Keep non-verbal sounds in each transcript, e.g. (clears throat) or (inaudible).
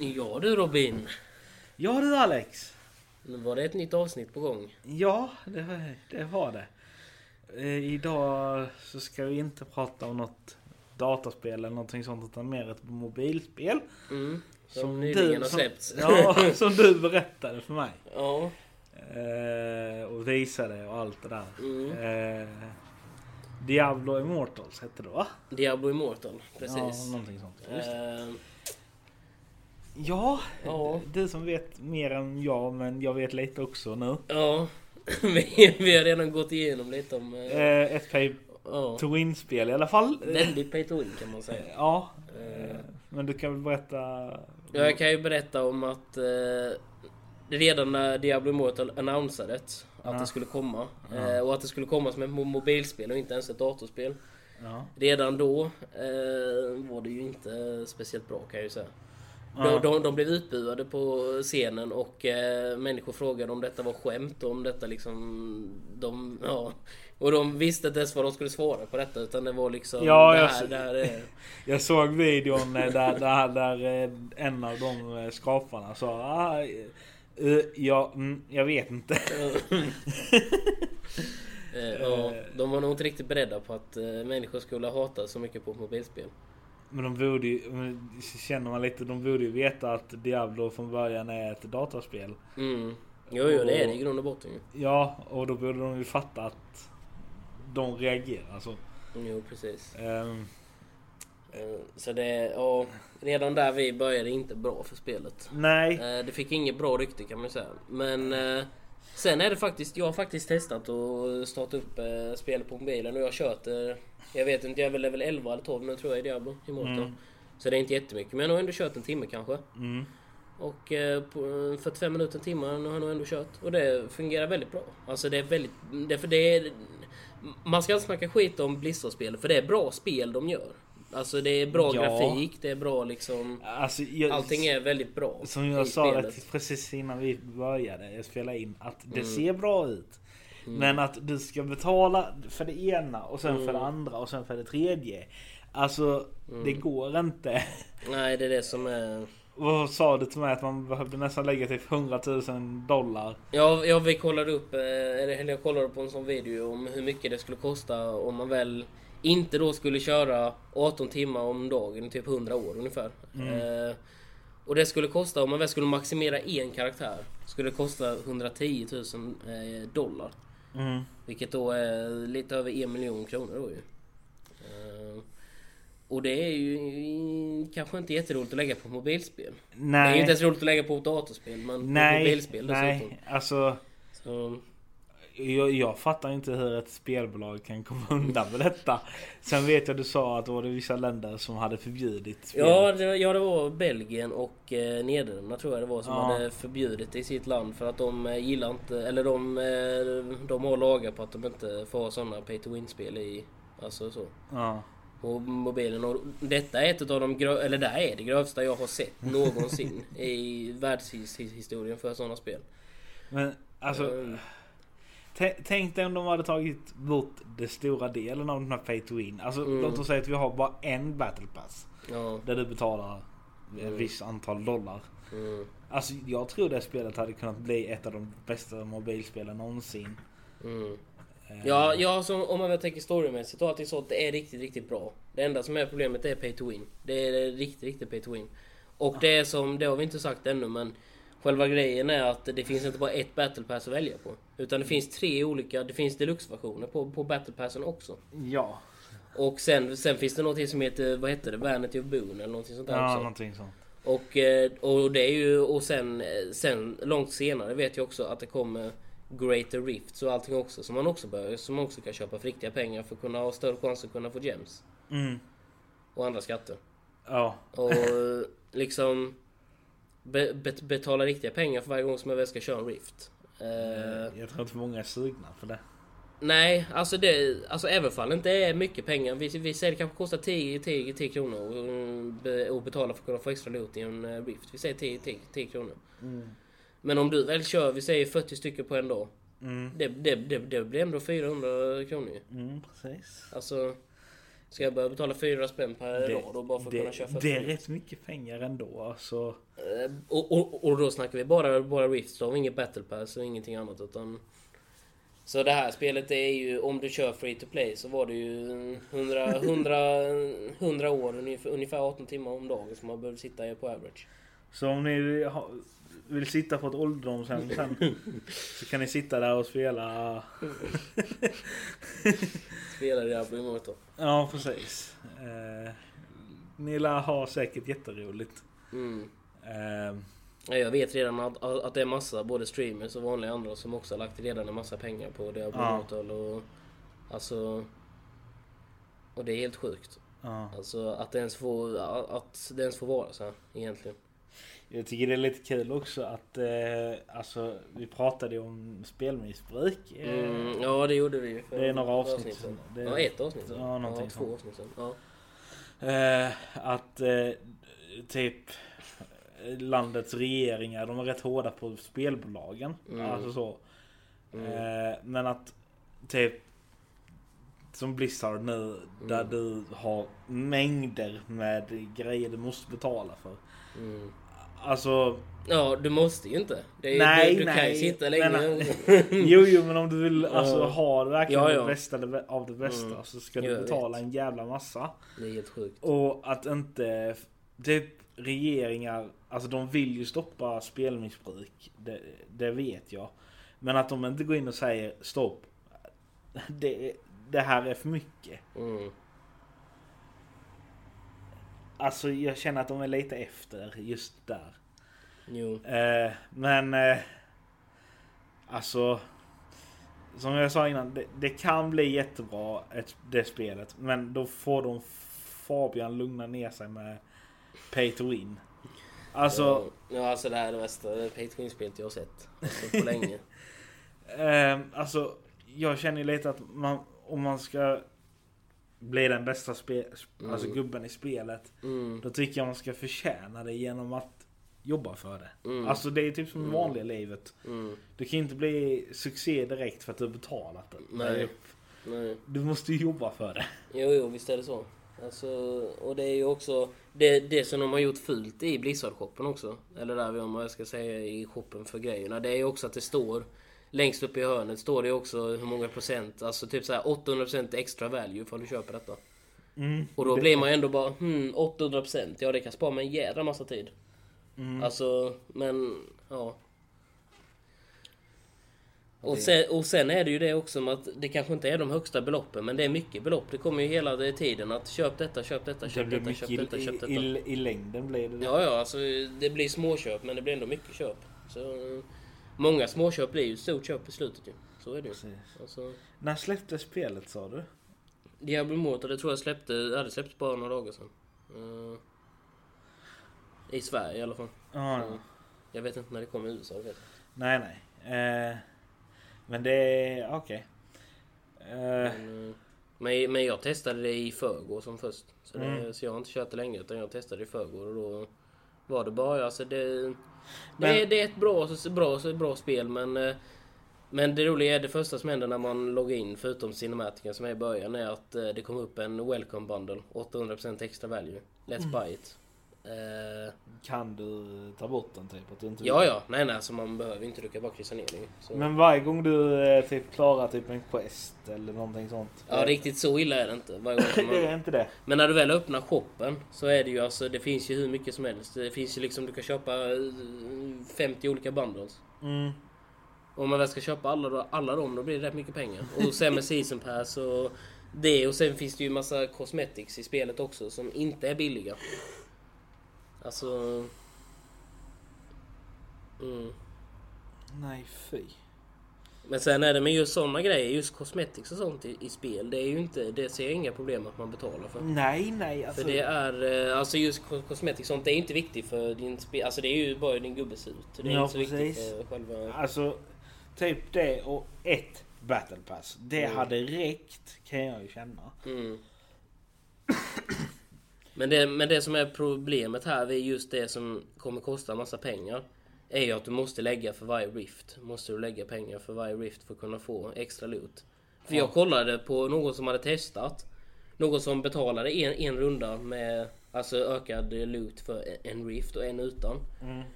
Ja du Robin. Ja du Alex. Nu var det ett nytt avsnitt på gång. Ja, det, det var det. Eh, idag så ska vi inte prata om något dataspel eller någonting sånt utan mer ett mobilspel. Mm. Som, nyligen har som, släppts. ja, (laughs) som du berättade för mig. ja. Eh, och visade och allt det där. Mm. Eh, Diablo Immortals hette det va? Diablo Immortal. Precis. Ja, någonting sånt. Eh, Ja, Ja. du som vet mer än jag men jag vet lite också nu. ja. (laughs) vi, vi har redan gått igenom lite om... eh, Eh, ett pay ja. to win-spel i alla fall. Väldigt pay to win kan man säga. Ja, Eh, men du kan väl berätta? Ja, jag kan ju berätta om att eh, redan när Diablo Immortal annonsades att Ja. det skulle komma Ja. eh, och att det skulle komma som ett mo- mobilspel och inte ens ett datorspel. Redan då eh, var det ju inte speciellt bra kan jag ju säga. De, de, de blev utbuade på scenen och eh, människor frågade om detta var skämt och om detta liksom... De, ja, och de visste inte ens vad de skulle svara på detta utan det var liksom... Ja, jag här, ser- det här är... (laughs) Jag såg videon eh, där, där, där eh, en av de eh, skaparna sa ah, eh, ja, mm, jag vet inte. (laughs) Ja, (laughs) de var nog inte riktigt beredda på att människor skulle hata så mycket på mobilspel. Men de borde ju, men känner man lite, de borde ju veta att Diablo från början är ett dataspel. Mm. Jo, jo, det är det i grund och botten ju. Ja, och då borde de ju fatta att de reagerar så. Jo, precis. Eh, Så det, ja, redan där vi började inte bra för spelet. nej, Eh, Det fick inget bra rykte kan man säga. Men eh, sen är det faktiskt, jag har faktiskt testat att starta upp eh, spel på mobilen och jag har kört det. Jag vet inte, jag är väl level 11 eller 12 nu tror jag i Diablo i Mortal. Mm. Så det är inte jättemycket, men jag har ändå kört en timme kanske. mm, Och eh, på eh, 45 minuter, en timme har jag nog ändå kört. Och det fungerar väldigt bra. Alltså det är väldigt... Det, för det är, man ska inte snacka skit om Blizzard-spel, för det är bra spel de gör. Alltså det är bra Ja. grafik, det är bra liksom... alltså, jag, Allting är väldigt bra Som jag sa det precis innan vi började spela in, att det Mm. ser bra ut. Men att du ska betala för det ena och sen Mm. för det andra och sen för det tredje. Alltså, det Mm. går inte. (laughs) Nej, det är det som är... Vad sa du till mig att man behövde nästan lägga typ 100 000 dollar? Ja, ja vi kollade upp, eh, eller jag kollade på en sån video om hur mycket det skulle kosta om man väl inte då skulle köra 18 timmar om dagen typ 100 år ungefär. Eh, och det skulle kosta, om man väl skulle maximera en karaktär, skulle det kosta 110 000 eh, dollar. Mm. Vilket då är lite över en miljon kronor då ju. Eh, och det är ju kanske inte jätteroligt att lägga på mobilspel. Det är ju Nej, inte ens roligt att lägga på ett datorspel, men på nej, mobilspel dessutom. nej. Alltså, Så, jag, jag fattar inte hur ett spelbolag kan komma (laughs) undan med detta. Sen vet jag du sa att det var det vissa länder som hade förbjudit spel. ja, det, ja, det var Belgien och eh, Nederländerna tror jag det var som Ja. hade förbjudit det i sitt land för att de eh, gillar inte, eller de, eh, de har lagar på att de inte får ha sådana pay to win-spel i, alltså så. Ja. På mobilen och detta är ett av de grö- eller det är det grövsta jag har sett (laughs) någonsin i världshistorien för sådana spel. Men alltså, tä- tänk dig om de hade tagit bort den stora delen av den här pay to win. Alltså Mm. låt oss säga att vi har bara en battle pass. ja. Där du betalar ett Mm. visst antal dollar. Mm, Alltså jag tror det spelet hade kunnat bli ett av de bästa mobilspelen någonsin. mm. Eh, Ja, ja så om man väl tänker storymässigt och allting sånt, det är riktigt, riktigt bra. Det enda som är problemet är pay to win. Det är riktigt, riktigt pay to win. Och det är som, det har vi inte sagt ännu men Själva grejen är att det finns inte bara ett battle pass att välja på. Utan det finns tre olika, det finns deluxe-versioner på, på battle passen också. Ja. Och sen, sen finns det något som heter, vad heter det, Vanity of Boon eller någonting sånt där Ja, också. någonting sånt. Och, eh, och det är ju, och sen, sen långt senare vet jag också att det kommer Greater Rifts och allting också som man också bör, som man också kan köpa för riktiga pengar för att kunna ha större chans att kunna få gems. Mm. Och andra skatter. Ja. Och liksom be, bet, betala riktiga pengar för varje gång som jag väl ska köra en Rift. Eh, Jag tror inte många är sugna på det. Nej, alltså det, alltså även fall inte är mycket pengar. Vi, vi säger det kanske kostar 10, 10, 10 kronor och, be- och betala för att kunna få extra loot i en eh, Rift. Vi säger 10, 10, 10 kronor. Mm. Men om du väl kör, vi säger 40 stycken på en dag. Mm. Det, det, det, det blir ändå 400 kronor ju. Mm, precis. Alltså, Ska jag börja betala 400 spänn per Det, dag då bara för att det, kunna köra det är rätt mycket pengar ändå. Alltså, Eh, och, och, och då snackar vi bara, bara har vi inget Battle Pass och ingenting annat utan... Så det här spelet är ju, om du kör Free to Play så var det ju 100, 100, 100 år, ungefär, ungefär 18 timmar om dagen som man behöver sitta på average. så om ni vill sitta på ett ålderdomshem sen så kan ni sitta där och spela. Spelar Diablo Immortal. Ja, precis. Eh, ni lär ha säkert jätteroligt. Mm. Eh, Ja, Jag vet redan att, att det är massa, både streamers och vanliga andra som också har lagt redan en massa pengar på Diablo Ja. Immortal och... Alltså... Och det är helt sjukt. ja. Alltså att det ens får, att det ens får vara så här egentligen. Jag tycker det är lite kul också att eh, alltså, vi pratade om spelmissbruk. Eh, Mm, ja det gjorde vi ju. för Det är några avsnitt sedan. sedan. Det är- Ja ett avsnitt sedan. Ja, någonting ja, två sånt. avsnitt sedan. Ja. Eh, att eh, typ landets regeringar, de är rätt hårda på spelbolagen. Mm. Alltså så. Mm. Eh, men att typ som Blizzard nu där Mm. du har mängder med grejer du måste betala för. Mm. Alltså, ja du måste ju inte. Det är, ju- Nej, du, du kan ju nej, sitta länge. men- (laughs) jo jo men om du vill alltså, ha verkligen Ja, ja. det bästa av det bästa Mm. så ska du betala en jävla massa. det är helt sjukt. Och att inte typ regeringar, alltså de vill ju stoppa spelmissbruk. Det, det vet jag. Men att de inte går in och säger stopp. Det, det här är för mycket. Mm. Alltså jag känner att de är lite efter just där. Jo. Eh, men eh, alltså som jag sa innan, det, det kan bli jättebra ett, det spelet. Men då får de Fabian lugna ner sig med Pay to win. Alltså, Ja, alltså det här är det värsta pay to spelet jag har sett. Alltså, på länge. (laughs) eh, alltså jag känner ju lite att man, om man ska bli den bästa spe, alltså Mm. gubben i spelet. Mm. Då tycker jag man ska förtjäna det genom att jobba för det. Mm. Alltså det är typ som i Mm. vanliga livet. Mm. Du kan inte bli succé direkt för att du har betalat det. Nej. Nej. Du måste ju jobba för det. Jo, jo, visst är det så. Alltså, och det är ju också det, det som de har gjort fult i Blizzard-shoppen också. Eller där vi om jag ska säga i shoppen för grejerna. Det är ju också att det står längst upp i hörnet står det också hur många procent. Alltså typ så här 800% extra value för du köper detta. Och då Det- blir man ju ändå bara hmm 800% ja det kan spara mig en jävla massa tid. Mm. Alltså men ja. Och sen, och sen är det ju det också med att det kanske inte är de högsta beloppen men det är mycket belopp. Det kommer ju hela tiden att köp detta, köp detta, Det köp blir detta, köp detta, i, köp detta. i, i längden blir det. Ja, ja, alltså det blir småköp men det blir ändå mycket köp. Så många småköp blir ju stort köp i slutet ju. Så är det ju. Alltså, När släpptes spelet sa du? Diablo Immortal, det tror jag släppte, ja, det släpptes bara några dagar sedan. Eh, I Sverige i alla fall. Ja, Så, jag vet inte när det kom i USA, vet jag. nej nej. Eh, men det är okej. Eh, Men, eh, men, men jag testade det i förrgår som först. Så, det, Mm. så jag har inte kört det länge utan jag testade det i förrgår och då var det bara, alltså det... Det, Men- är, det är ett bra, bra, bra spel men... eh, Men det roliga är det första som händer när man loggar in förutom cinematiken som är i början är att eh, det kommer upp en welcome bundle 800% extra value. Let's Mm. buy it. Eh, kan du ta bort den typ? Att du inte ja ja, nej nej alltså man behöver inte, du kan bara kryssa ner. Så. Men varje gång du eh, typ klarar typ en quest eller någonting sånt. Ja riktigt så illa är det inte. Varje gång (laughs) man... det är inte det. Men när du väl öppnar shoppen så är det ju alltså, det finns ju hur mycket som helst. Det finns ju liksom, du kan köpa eh, 50 olika bundles. Mm. Om man väl ska köpa alla, då, alla dem då blir det rätt mycket pengar. Och sen med season pass och det och sen finns det ju massa cosmetics i spelet också som inte är billiga. Alltså... Mm. Nej fy. Men sen är det med just sådana grejer, just cosmetics och sånt i, i spel. Det är ju inte, det ser jag inga problem att man betalar för. Nej nej alltså. För det är, eh, alltså just co- cosmetics sånt, det är inte viktigt för din spel. Alltså det är ju bara din gubbe ser ut. Det är Ja, inte så viktigt precis. för själva... Alltså typ det och ett battle pass. Det Mm. hade räckt kan jag ju känna. Mm. Men det, men det som är problemet här, är just det som kommer kosta massa pengar. Är ju att du måste lägga för varje rift. Måste du lägga pengar för varje rift för att kunna få extra loot. För jag kollade på någon som hade testat. någon som betalade en, en runda med alltså ökad loot för en rift och en utan. Mm.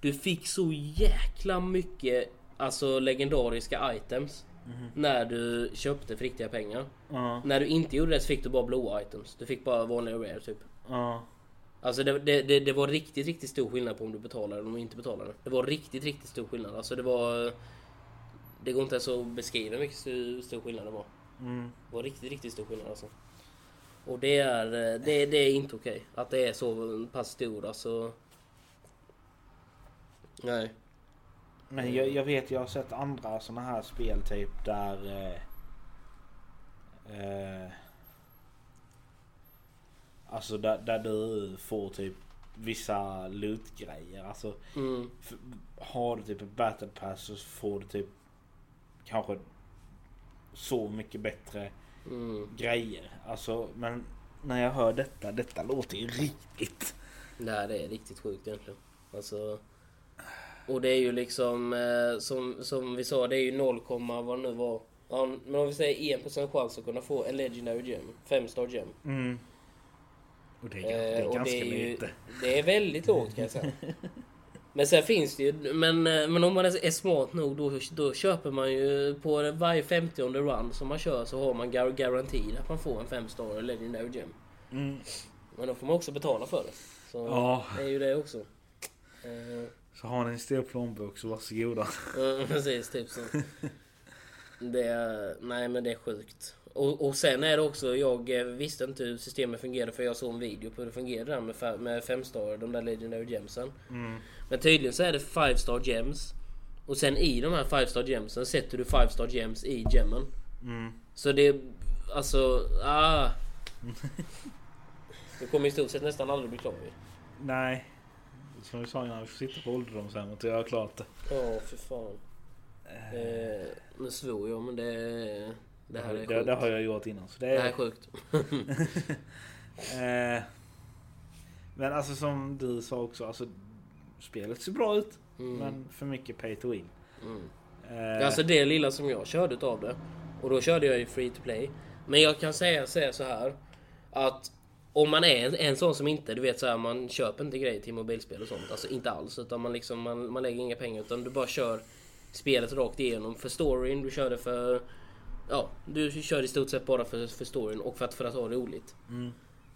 Du fick så jäkla mycket alltså legendariska items när du köpte för riktiga pengar. Ja. När du inte gjorde det så fick du bara blå items. Du fick bara vanliga rare typ. Ja. Alltså det, det, det, det var riktigt, riktigt stor skillnad på om du betalade eller om du inte betalade. Det var riktigt, riktigt stor skillnad. Alltså det var... Det går inte ens att beskriva hur mycket stor, skillnad det var. Mm. Det var riktigt, riktigt stor skillnad alltså. Och det är, det, det är inte okej. Att det är så pass stor alltså. Nej. Men jag, jag vet, jag har sett andra såna här spel typ där... Eh, eh, alltså där, där du får typ vissa loot-grejer. Alltså Mm. har du typ ett battle pass så får du typ kanske så mycket bättre Mm. grejer. Alltså men när jag hör detta, detta låter ju riktigt. Nej, det är riktigt sjukt egentligen. Alltså... Och det är ju liksom eh, som, som vi sa, det är ju 0, vad det nu var. Ja, men om vi säger 1% chans att kunna få en Legendary Gem. 5 star gem. Mm. Och det är, det Eh, är och ganska det är ju, lite. Det är väldigt lågt kan jag säga. (laughs) Men sen finns det ju, men, eh, men om man är smart nog då, då köper man ju på varje 50 run som man kör så har man gar garanti att man får en 5 star Legendary Gem. Mm. Men då får man också betala för det. Så Ja. det är ju det också. Eh, Så har ni en stor plånbok så varsågoda. Precis, typ så. (laughs) Det är, nej men det är sjukt. Och, och sen är det också, jag eh, visste inte hur systemet fungerade för jag såg en video på hur det fungerade med, med fem star, de där legendary gemsen. Mm. Men tydligen så är det five star gems. Och sen i de här five star gemsen sätter du five star gems i gemmen. Mm. Så det, alltså, ah. (laughs) Det kommer i stort sett nästan aldrig bli klar ju. Nej. Som vi sa innan, vi får sitta på ålderdomshemmet och göra klart det. Ja, för fan. Eh, nu svor jag men det, det här är det, sjukt. det har jag gjort innan. Så det Det här är är, sjukt. (laughs) eh, men alltså som du sa också, alltså, spelet ser bra ut. Mm. Men för mycket pay to win. Mm. Eh, Alltså det lilla som jag körde utav det. Och då körde jag ju free to play. Men jag kan säga, säga så här. Att om man är en, en sån som inte, du vet så här, man köper inte grejer till mobilspel och sånt. Alltså inte alls. Utan man liksom, man, man lägger inga pengar. Utan du bara kör spelet rakt igenom. För storyn, du kör det för... Ja, du kör i stort sett bara för, för storyn och för att, för att ha roligt. Mm.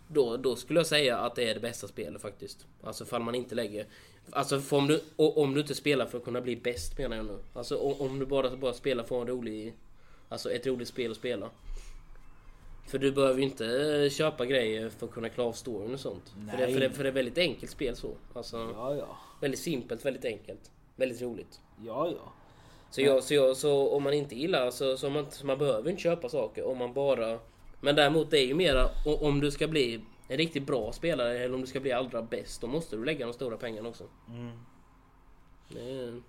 Då, då skulle jag säga att det är det bästa spelet faktiskt. Alltså ifall man inte lägger... Alltså om, du, om du inte spelar för att kunna bli bäst menar jag nu. Alltså om, om du bara, bara spelar för en rolig... Alltså ett roligt spel att spela. För du behöver ju inte eh, köpa grejer för att kunna klara av storyn och sånt. För det, för, det, för det är väldigt enkelt spel så. Alltså Ja, ja. väldigt simpelt, väldigt enkelt. Väldigt roligt. Ja, ja. Så, jag, så, jag, så om man inte gillar så, så, man, så man behöver inte köpa saker om man bara... Men däremot det är ju mera om du ska bli en riktigt bra spelare eller om du ska bli allra bäst då måste du lägga de stora pengarna också. Mm. Det är,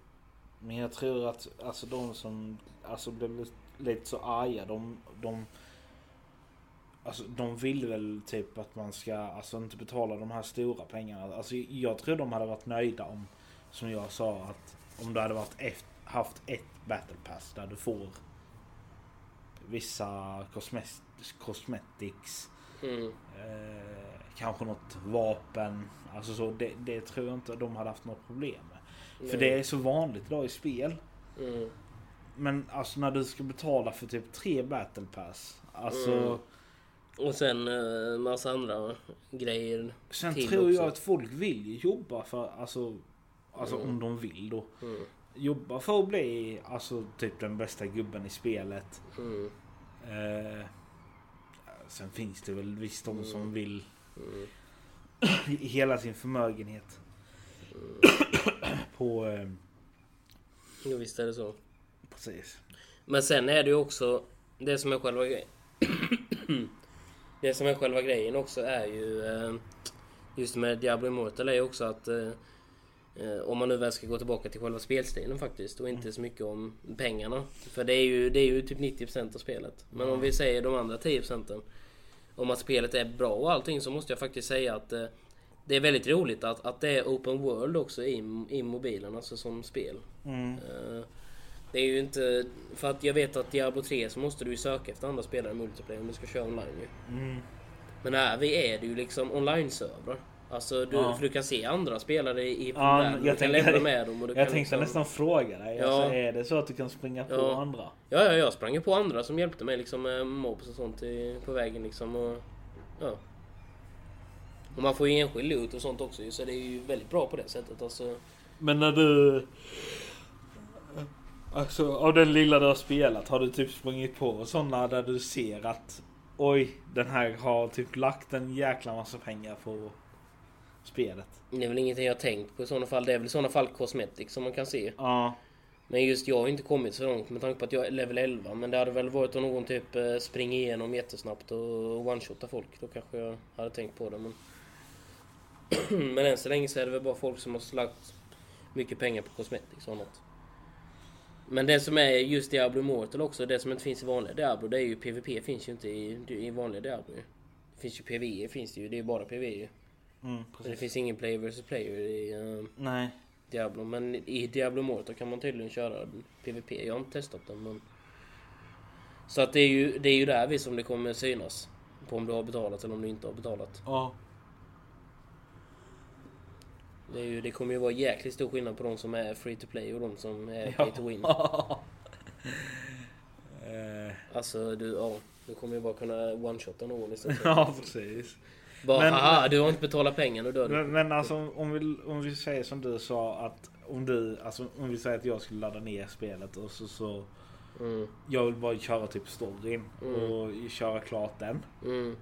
Men jag tror att alltså de som alltså blev lite så arga, de, de Alltså de vill väl typ att man ska alltså inte betala de här stora pengarna. Alltså jag tror de hade varit nöjda om, som jag sa, att om du hade varit ett, haft ett battle pass där du får vissa cosmetics, cosmetics mm, eh, kanske något vapen. Alltså så, det, det tror jag inte de hade haft något problem med. För Nej. det är så vanligt idag i spel. mm, Men alltså när du ska betala för typ tre battle pass. Alltså. Mm. Och sen eh, massa andra grejer. Sen tror jag också. att folk vill jobba för, alltså. Alltså Mm. om de vill då. Jobba för att bli alltså typ den bästa gubben i spelet. mm, Eh, sen finns det väl visst de som Mm. vill mm, (clears throat) hela sin förmögenhet. på... Eh, jo, visst är det så. precis. Men sen är det ju också det som är själva grejen. (clears throat) det som är själva grejen också är ju eh, just med Diablo Immortal är ju också att eh, om man nu väl ska gå tillbaka till själva spelstilen faktiskt och inte så mycket om pengarna. För det är ju, det är ju typ 90% av spelet. Men om vi säger de andra 10% om att spelet är bra och allting så måste jag faktiskt säga att eh, det är väldigt roligt att, att det är open world också i, i mobilen, alltså som spel. Mm. Eh, Det är ju inte... För att jag vet att Diablo 3 så måste du ju söka efter andra spelare i multiplayer om du ska köra online ju. Mm. Men här vi är det ju liksom online-servrar. Alltså du, Ja. för du kan se andra spelare i Ja, världen. Du jag kan tänkte- med dem och du Jag kan tänkte liksom... nästan fråga dig. Ja. Alltså, är det så att du kan springa på Ja. andra? Ja, ja, jag sprang på andra som hjälpte mig liksom med mobs och sånt i, på vägen liksom. Och, ja. och man får ju enskild loot och sånt också så det är ju väldigt bra på det sättet. Alltså, Men när du... Alltså av den lilla du har spelat, har du typ sprungit på sådana där du ser att Oj, den här har typ lagt en jäkla massa pengar på spelet. det är väl ingenting jag tänkt på i sådana fall. Det är väl i sådana fall cosmetic som man kan se. Ja. Men just jag har inte kommit så långt med tanke på att jag är level 11. Men det hade väl varit om någon typ eh, springer igenom jättesnabbt och one-shotar folk. Då kanske jag hade tänkt på det. Men, (clears throat) men än så länge så är det väl bara folk som har slagt mycket pengar på cosmetics och något. Men det som är just Diablo Immortal också, det som inte finns i vanliga Diablo, det är ju PVP finns ju inte i, i vanliga Diablo. Det finns ju PVE finns det ju, det är bara PVE. Mm, det finns ingen player versus player i eh, Nej. Diablo. Men i Diablo Immortal kan man tydligen köra PVP. Jag har inte testat den men... Så att det är ju, det är ju där vi som det kommer synas. På om du har betalat eller om du inte har betalat. Ja. Det, är ju, det kommer ju vara jäkligt stor skillnad på de som är free to play och de som är pay to win. (laughs) Eh, Alltså du, ja. Du kommer ju bara kunna one-shotta någon istället. (laughs) ja, precis. Bara Men- haha, du har inte betalat pengar, nu dör. Men, men alltså om vi, om vi säger som du sa att om du, alltså om vi säger att jag skulle ladda ner spelet och så, så Mm, jag vill bara köra typ storyn Mm. och köra klart den. mm,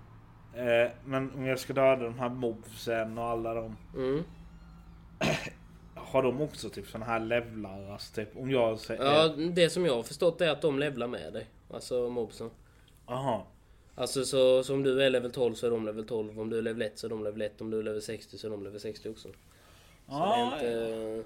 Eh, men om jag ska döda de här mobsen och alla de. mm. (clears throat) Har de också typ såna här levlar? Alltså typ om jag säger... Ja, det som jag har förstått är att de levlar med dig. Alltså mobsen. Aha. Alltså så, så om du är level 12 så är de level 12. Om du är level 1 så är de level 1. Om du är level 60 så är de level 60 också. Så Ah, är inte...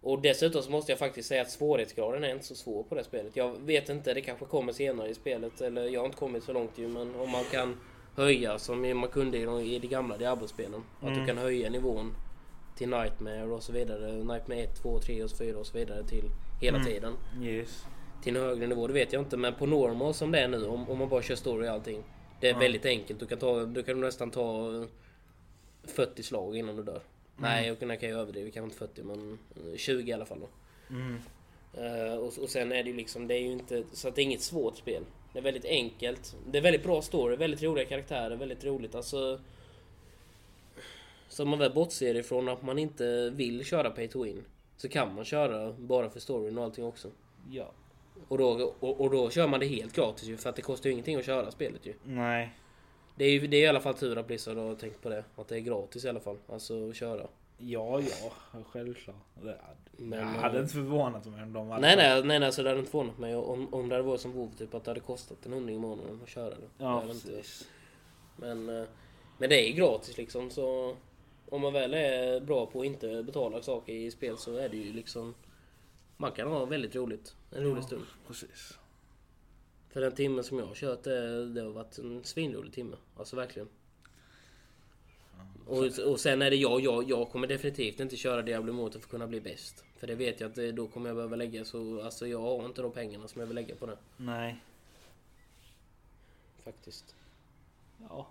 Och dessutom så måste jag faktiskt säga att svårighetsgraden är inte så svår på det spelet. Jag vet inte, det kanske kommer senare i spelet. Eller jag har inte kommit så långt ju. Men om man kan höja som man kunde i de, i de gamla Diablo-spelen. Att Mm. du kan höja nivån till Nightmare och så vidare. Nightmare 1, 2, 3 och så 4 och så vidare till hela Mm. tiden. Yes. Till en högre nivå, det vet jag inte. Men på normal som det är nu, om, om man bara kör story och allting. Det är Ja. väldigt enkelt. Du kan, ta, du kan nästan ta eh, 40 slag innan du dör. Nej, jag kan, jag överdriva. Kanske inte 40, men eh, 20 i alla fall. Mm. Eh, och, och sen är det ju liksom, det är ju inte, så att det är inget svårt spel. Det är väldigt enkelt. Det är väldigt bra story, väldigt roliga karaktärer, väldigt roligt. Alltså... Så om man väl bortser ifrån att man inte vill köra Pay to Win. Så kan man köra bara för storyn och allting också. Ja. Och då, och, och då kör man det helt gratis ju, för att det kostar ju ingenting att köra spelet ju. Nej. Det är ju det är i alla fall tur att Blizzard har tänkt på det. Att det är gratis i alla fall. Alltså att köra. Ja, ja. Självklart. Det, Men, jag eh, hade inte förvånat mig om de hade... Nej nej, nej nej så det hade inte förvånat mig om, om det hade varit som WoW typ att det hade kostat en hundring i månaden att köra det. det Ja, inte, precis. men, eh, men det är ju gratis liksom så om man väl är bra på att inte betala saker i spel så är det ju liksom man kan ha väldigt roligt. En rolig Ja. stund. Precis. För den timmen som jag har kört det, det har varit en svinrolig timme. Alltså verkligen. Och, och sen är det jag, jag, jag kommer definitivt inte köra Diablo Immortal för att kunna bli bäst. För det vet jag att det, då kommer jag behöva lägga så, alltså jag har inte de pengarna som jag vill lägga på det. Nej. Faktiskt. Ja.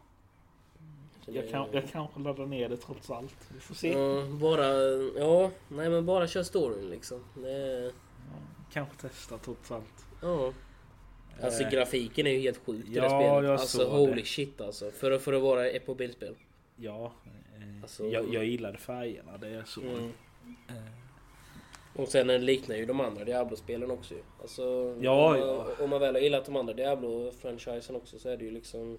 Jag, kan, jag kanske laddar ner det trots allt. Vi får se. Ja, bara, ja, nej men bara kör storyn liksom. Det, är- Kanske testa trots allt. ja. Alltså Eh, grafiken är ju helt sjuk i ja, det spelet. Alltså holy det. shit alltså. För, att- för att vara ett mobilspel. Ja. Eh, Alltså- jag, jag gillade färgerna. Det är så. Mm. Eh, Och sen den liknar ju de andra Diablo-spelen också ju. Alltså, Ja, om, man, ja. om man väl har gillat de andra Diablo-franchisen också så är det ju liksom...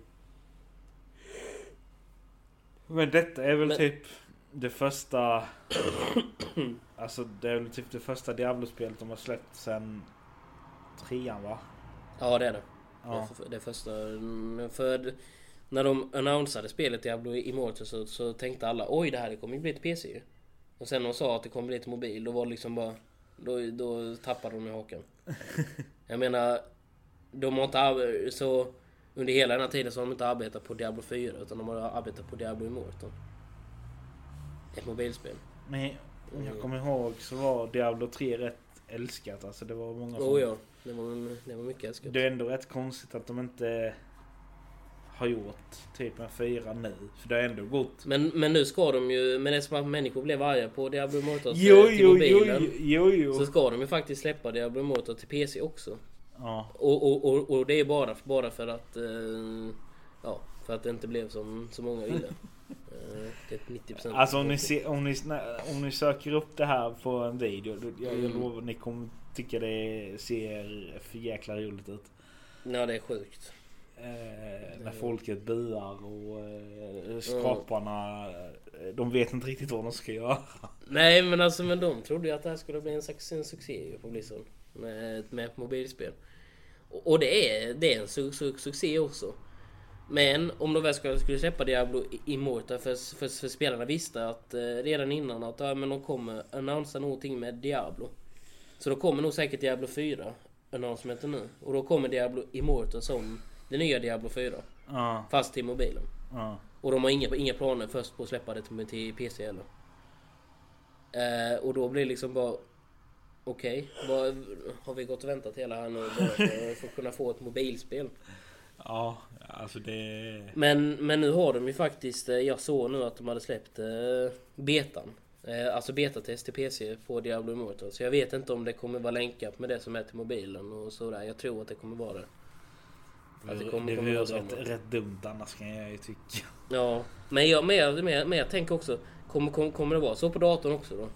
Men detta är väl Men- typ det första... (clears throat) alltså det är väl typ det första Diablo-spelet de har släppt sen trean va? Ja det är det. Ja. Det, det första. För när de annonsade spelet Diablo Immortal så, så tänkte alla oj det här kommer ju bli till PC ju. Och sen när de sa att det kommer bli till mobil då var det liksom bara... Då, då tappade de i hakan. (laughs) Jag menar... De har inte så... Under hela den här tiden så har de inte arbetat på Diablo 4 utan de har arbetat på Diablo Immortal. Ett mobilspel. Men om jag Mm. kommer ihåg så var Diablo 3 rätt älskat. Alltså det var många som... Oh ja, det var, det var mycket älskat. Det är ändå rätt konstigt att de inte har gjort typ en fyra nu. För det har ändå gått. Men, men nu ska de ju, men det är som att människor blev arga på Diablo Immortal Jo, till jo, jo, mobilen. jo, jo. Så ska de ju faktiskt släppa Diablo Immortal till PC också. Ja. Och, och, och, och det är bara, bara för att... Eh, ja, för att det inte blev som så många ville. (laughs) Eh, typ 90% Alltså om ni, ser, om, ni, om ni söker upp det här på en video. Jag, jag Mm. lovar ni kommer tycka det ser för jäkla roligt ut. Ja, det är sjukt. Eh, när folket buar och eh, skaparna eh, de vet inte riktigt vad de ska göra. Nej men alltså men de trodde ju att det här skulle bli en, suc- en succé på Blizzard. Med, med mobilspel. Och, och det är, det är en su, su, succé också. Men om de väl skulle, skulle släppa Diablo Immortal för, för, för spelarna visste att eh, redan innan att ja, men de kommer annonsa någonting med Diablo. Så då kommer nog säkert Diablo 4 announcementen nu. Och då kommer Diablo Immortal som det nya Diablo 4. Ja, Fast till mobilen. ja. Och de har inga, inga planer först på att släppa det till, till PC heller. Eh, och då blir det liksom bara... Okej, vad har vi gått och väntat hela här nu bara för, att kunna få ett mobilspel? Ja, alltså det... Men, men nu har de ju faktiskt... eh, Jag såg nu att de hade släppt eh, betan. Eh, alltså betatest till PC på Diablo Immortal. Så jag vet inte om det kommer vara länkat med det som är till mobilen och sådär. Jag tror att det kommer vara det. Att det kommer, det kommer vara rätt, rätt dumt annars kan jag ju tycka. Ja, men jag, men jag, men jag, men jag tänker också, kommer, kommer, kommer det vara så på datorn också då?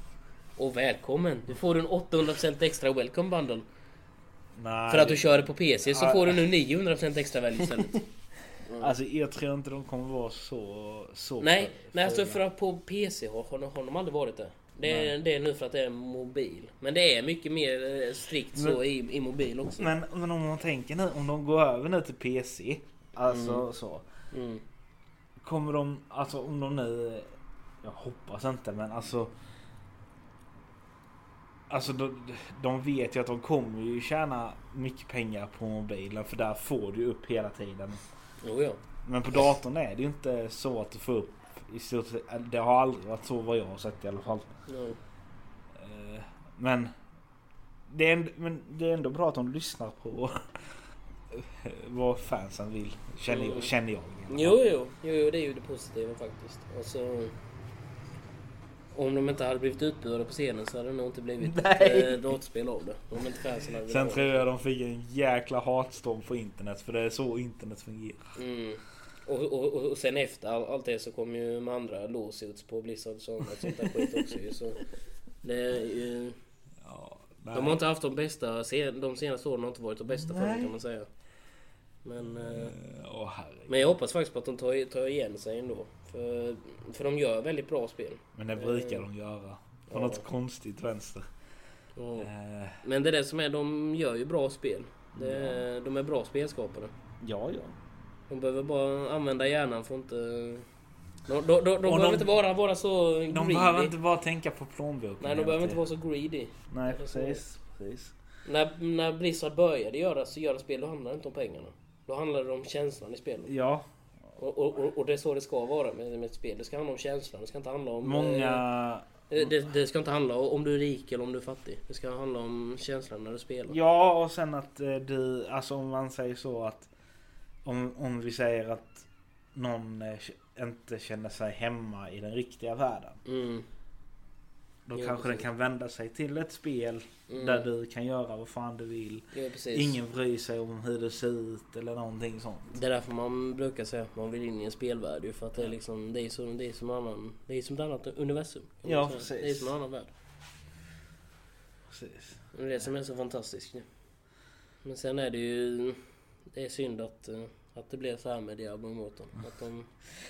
Och välkommen! Du får en 800% extra welcome bundle. Nej, För att du kör på PC så Ja. får du nu 900% extra välj istället. (laughs) Alltså jag tror inte de kommer vara så... så nej, för- nej alltså för- att på PC har, har, har de aldrig varit det. Det är, det är nu för att det är mobil. Men det är mycket mer eh, strikt så Men- i, i mobil också. Men, men om man tänker nu, om de går över nu till PC. Alltså så. Mm. Kommer de, alltså om de nu... Jag hoppas inte men alltså... Alltså de, de vet ju att de kommer ju tjäna mycket pengar på mobilen för där får du upp hela tiden. Jo, ja. Men på datorn är det ju inte så att du får upp i stort sett, Det har aldrig varit så vad jag har sett i alla fall. Ja. Eh, Men det, är ändå, men det är ändå bra att de lyssnar på (laughs) vad fansen vill. Känner, Mm. känner jag. Jo, jo, jo, jo, det är ju det positiva faktiskt. Alltså, om de inte hade blivit utbuade på scenen så hade det nog inte blivit (laughs) Nej. eh, datorspel av det. Om inte fansen hade Sen tror jag de fick en jäkla hatstorm på internet för det är så internet fungerar. Mm. Och, och, och, och sen efter all, allt det så kom ju med andra lawsuits på Blizzard och sånt och sånt där skit också ju. Så det är ju, Ja, de har inte haft de bästa, de senaste åren har inte varit de bästa för dem kan man säga. Men, eh, Åh men jag hoppas faktiskt på att de tar, tar igen sig ändå. För, för de gör väldigt bra spel. Men det brukar de göra. På Ja. något konstigt vänster. Ja. Eh, Men det är det som är, de gör ju bra spel. Det är, De är bra spelskapare. ja, ja. De behöver bara använda hjärnan för att inte... De, de, de, de behöver de- inte vara, vara så De greedy. behöver inte bara tänka på plånboken. Nej, de behöver inte vara så greedy. Nej, precis. precis. När, när Blizzard började göra, så göra spel, då handlar det inte om pengarna. Då handlar det om känslan i spelet. Ja, Och, och, och- det är så det ska vara med, med ett spel. Det ska handla om känslan. Det ska inte handla om... många... Eh, det, det ska inte handla om du är rik eller om du är fattig. Det ska handla om känslan när du spelar. Ja, och sen att eh, du, alltså om man säger så att om, om vi säger att någon eh, inte känner sig hemma i den riktiga världen. Mm. Då Ja, kanske den precis. kan vända sig till ett spel Mm. där du kan göra vad fan du vill. Precis. Ingen bryr sig om hur det ser ut eller någonting sånt. Det är därför man brukar säga att man vill in i en spelvärld ju, för att det är liksom, det är som, det är som, annan, det är som ett annat universum. Ja, precis. Det är som en annan värld. Precis. Det är det som är så fantastiskt ju. Men sen är det ju, det är synd att, eh, att det blev så här med Diablo Immortal. Att de,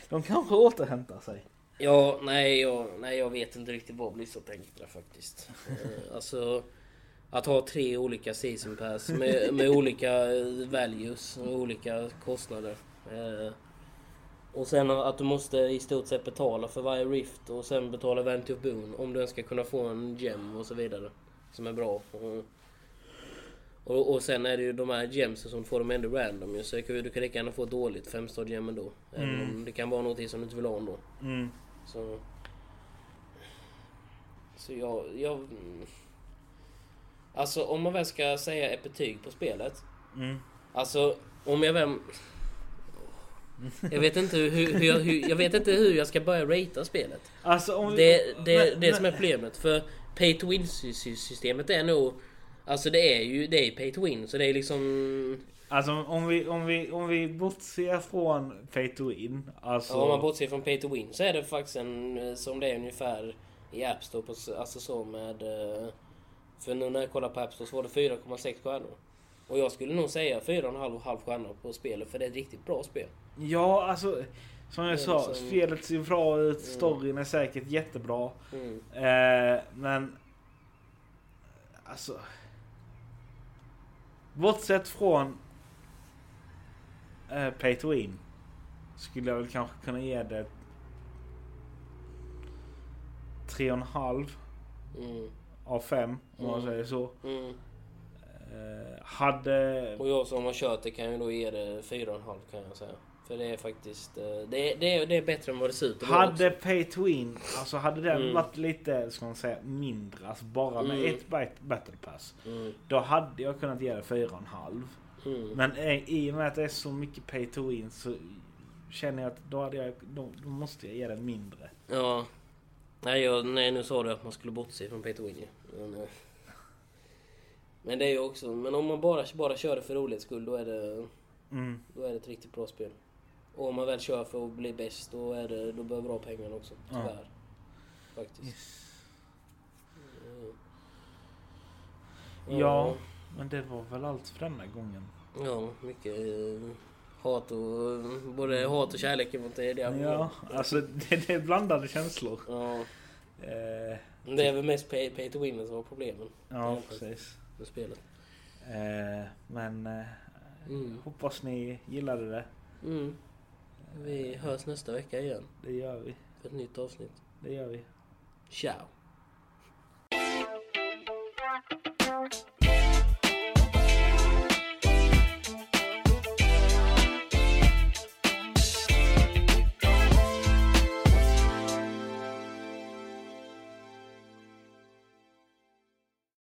De kanske återhämtar sig. Ja, nej jag, nej jag vet inte riktigt vad Blizzard tänkte där faktiskt. Eh, alltså, att ha tre olika season pass med, med olika eh, values och olika kostnader. Eh, Och sen att du måste i stort sett betala för varje Rift och sen betala Vanity of Boon om du ens ska kunna få en gem och så vidare. Som är bra. Och, och, sen är det ju de här gemsen som får dem ändå random ju. Så du kan lika gärna få ett dåligt 5 star gem ändå. Även om det kan vara någonting som du inte vill ha ändå. Mm. Så... Så jag... jag. Alltså om man väl ska säga ett betyg på spelet. Mm. Alltså om jag väl... Jag vet inte hur, hur, jag, hur, jag vet inte hur jag ska börja ratea spelet. Alltså vi... Det, det, men- det som är problemet. För pay to win systemet är nog... Alltså det är ju det är pay to win. Så det är liksom... Alltså om vi, om vi, om vi bortser från pay to win. Alltså... Ja, om man bortser från pay to win så är det faktiskt en, eh, som det är ungefär i App Store. På, alltså så med... eh, För nu när jag kollar på App Store så var det 4,6 stjärnor. Och jag skulle nog säga 4,5 halv stjärnor på spelet för det är ett riktigt bra spel. Ja, alltså som jag sa, liksom- spelet ser bra ut, storyn är säkert jättebra. Mm. Eh, men... Alltså... Bortsett från eh, Pay to Win skulle jag väl kanske kunna ge det 3,5 Mm. av 5 om man Mm. säger så. Mm. Eh, hade... Och jag som har kört det kan ju då ge det 4,5 kan jag säga. För det är faktiskt... eh, Det är, det är, det är bättre än vad det ser ut Hade också. Pay to Win, alltså hade den Mm. varit lite, ska man säga, mindre, alltså bara med Mm. ett bat- battle pass. Mm. Då hade jag kunnat ge det 4,5. Mm. Men eh, i och med att det är så mycket pay to win så känner jag att då, hade jag, då, då måste jag ge den mindre. Ja. Nej, jag, nej, nu sa du att man skulle bortse från Peter Winnie. Men, eh, men det är ju också... Men om man bara, bara kör det för rolighets skull då är det... Mm. Då är det ett riktigt bra spel. Och om man väl kör för att bli bäst då, är det, då behöver du ha pengarna också. Ja. Tyvärr. Faktiskt. Mm. Ja, men det var väl allt för denna gången. Ja, mycket eh, hat och... Både hat och kärlek mot det. det ja, alltså det, det, är blandade känslor. Ja. Eh, det är väl mest pay, pay to win som var problemen. Ja, precis. Med spelet. Eh, men eh, mm. hoppas ni gillade det. Mm. Vi hörs nästa vecka igen. Det gör vi. För ett nytt avsnitt. Det gör vi. Ciao!